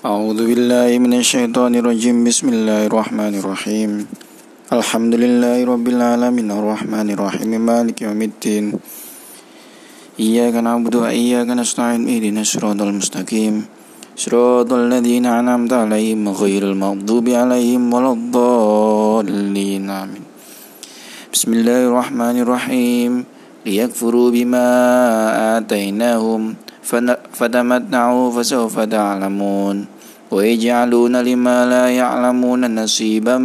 أعوذ بالله من الشيطان الرجيم. بسم الله الرحمن الرحيم. الحمد لله رب العالمين. الرحمن الرحيم. مالك يوم الدين. إياك نعبد وإياك نستعين. اهدنا الصراط المستقيم. صراط الذين أنعمت عليهم غير المغضوب عليهم ولا الضالين. آمين. بسم الله الرحمن الرحيم. ليكفروا بما آتيناهم. فتمتعوا فسوف تعلمون. ويجعلون لما لا يعلمون نصيبا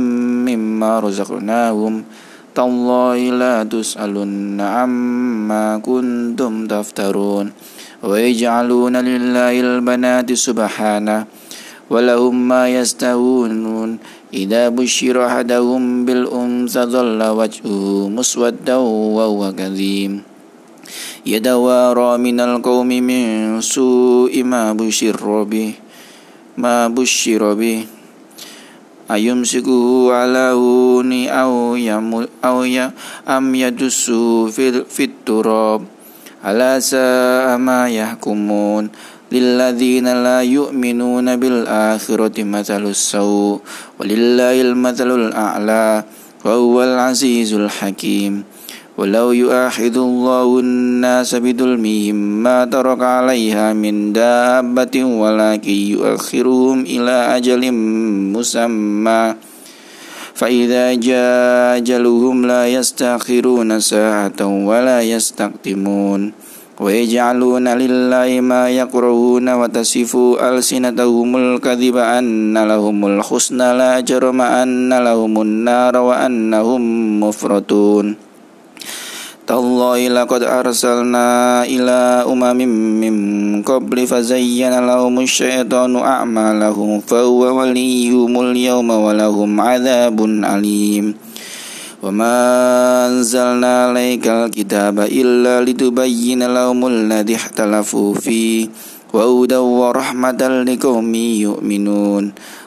مما رزقناهم. تالله لا تسألن عما كنتم تفترون. ويجعلون لله البنات سبحانه ولهم ما يستهون إذا بشر أحدهم بالأنثى ظل وجهه مسودا وهو كظيم. يتوارى من القوم من سوء ما بشر به. ما بشر به أيمسكه على هون أو يم أو أم يدسه في, في التراب ألا ساء ما يحكمون للذين لا يؤمنون بالآخرة مثل السوء ولله المثل الأعلى وهو العزيز الحكيم ولو يؤاخذ الله الناس بظلمهم ما ترك عليها من دابة ولكن يؤخرهم إلى أجل مسمى فإذا جاء أجلهم لا يستأخرون ساعة ولا يستقدمون ويجعلون لله ما يكرهون وتصف ألسنتهم الكذب أن لهم الحسنى لا جرم أن لهم النار وأنهم مفرطون تالله لقد أرسلنا إلى أمم من قبل فزين لهم الشيطان أعمالهم فهو وليهم اليوم ولهم عذاب أليم وما أنزلنا عليك الكتاب إلا لتبين لهم الذي اختلفوا فيه وهدى ورحمة لقوم يؤمنون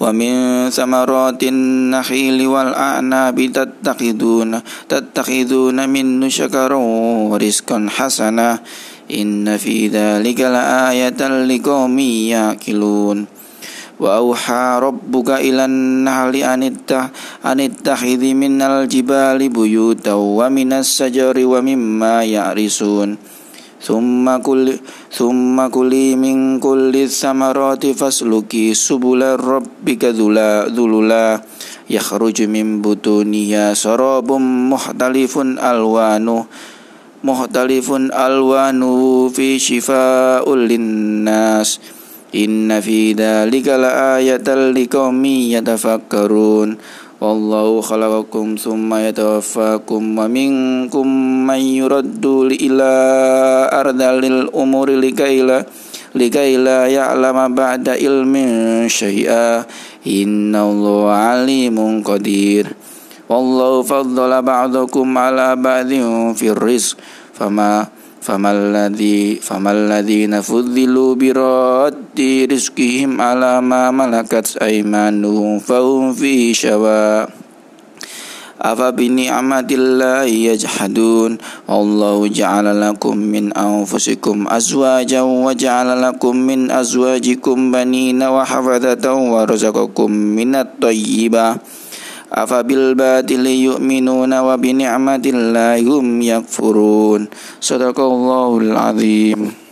ومن ثمرات النخيل والأعناب تتخذون تتخذون منه شكرا ورزقا حسنا إن في ذلك لآية لقوم يأكلون وأوحى ربك إلى النحل أن اتخذ من الجبال بيوتا ومن الشجر ومما يعرسون ثم كل ثم كلي من كل الثمرات فاسلكي سبل ربك ذللا يخرج من بطونها سراب مختلف ألوانه مختلف ألوانه في شفاء للناس إن في ذلك لآية لقوم يتفكرون والله خلقكم ثم يتوفاكم ومنكم من يرد إلى أرض الأمور لكي لا, لكي لا يعلم بعد علم شيئا. إن الله عليم قدير. والله فضل بعضكم على بعض في الرزق. فما فما الذي فما الذين فضلوا براد رزقهم على ما ملكت أيمانهم فهم فيه شواء أفبنعمة الله يجحدون؟ والله جعل لكم من أنفسكم أزواجا وجعل لكم من أزواجكم بنين وحفظة ورزقكم من Afabil batili yu'minuna wa bi ni'matillahi hum yakfurun. Sadaqallahul azim.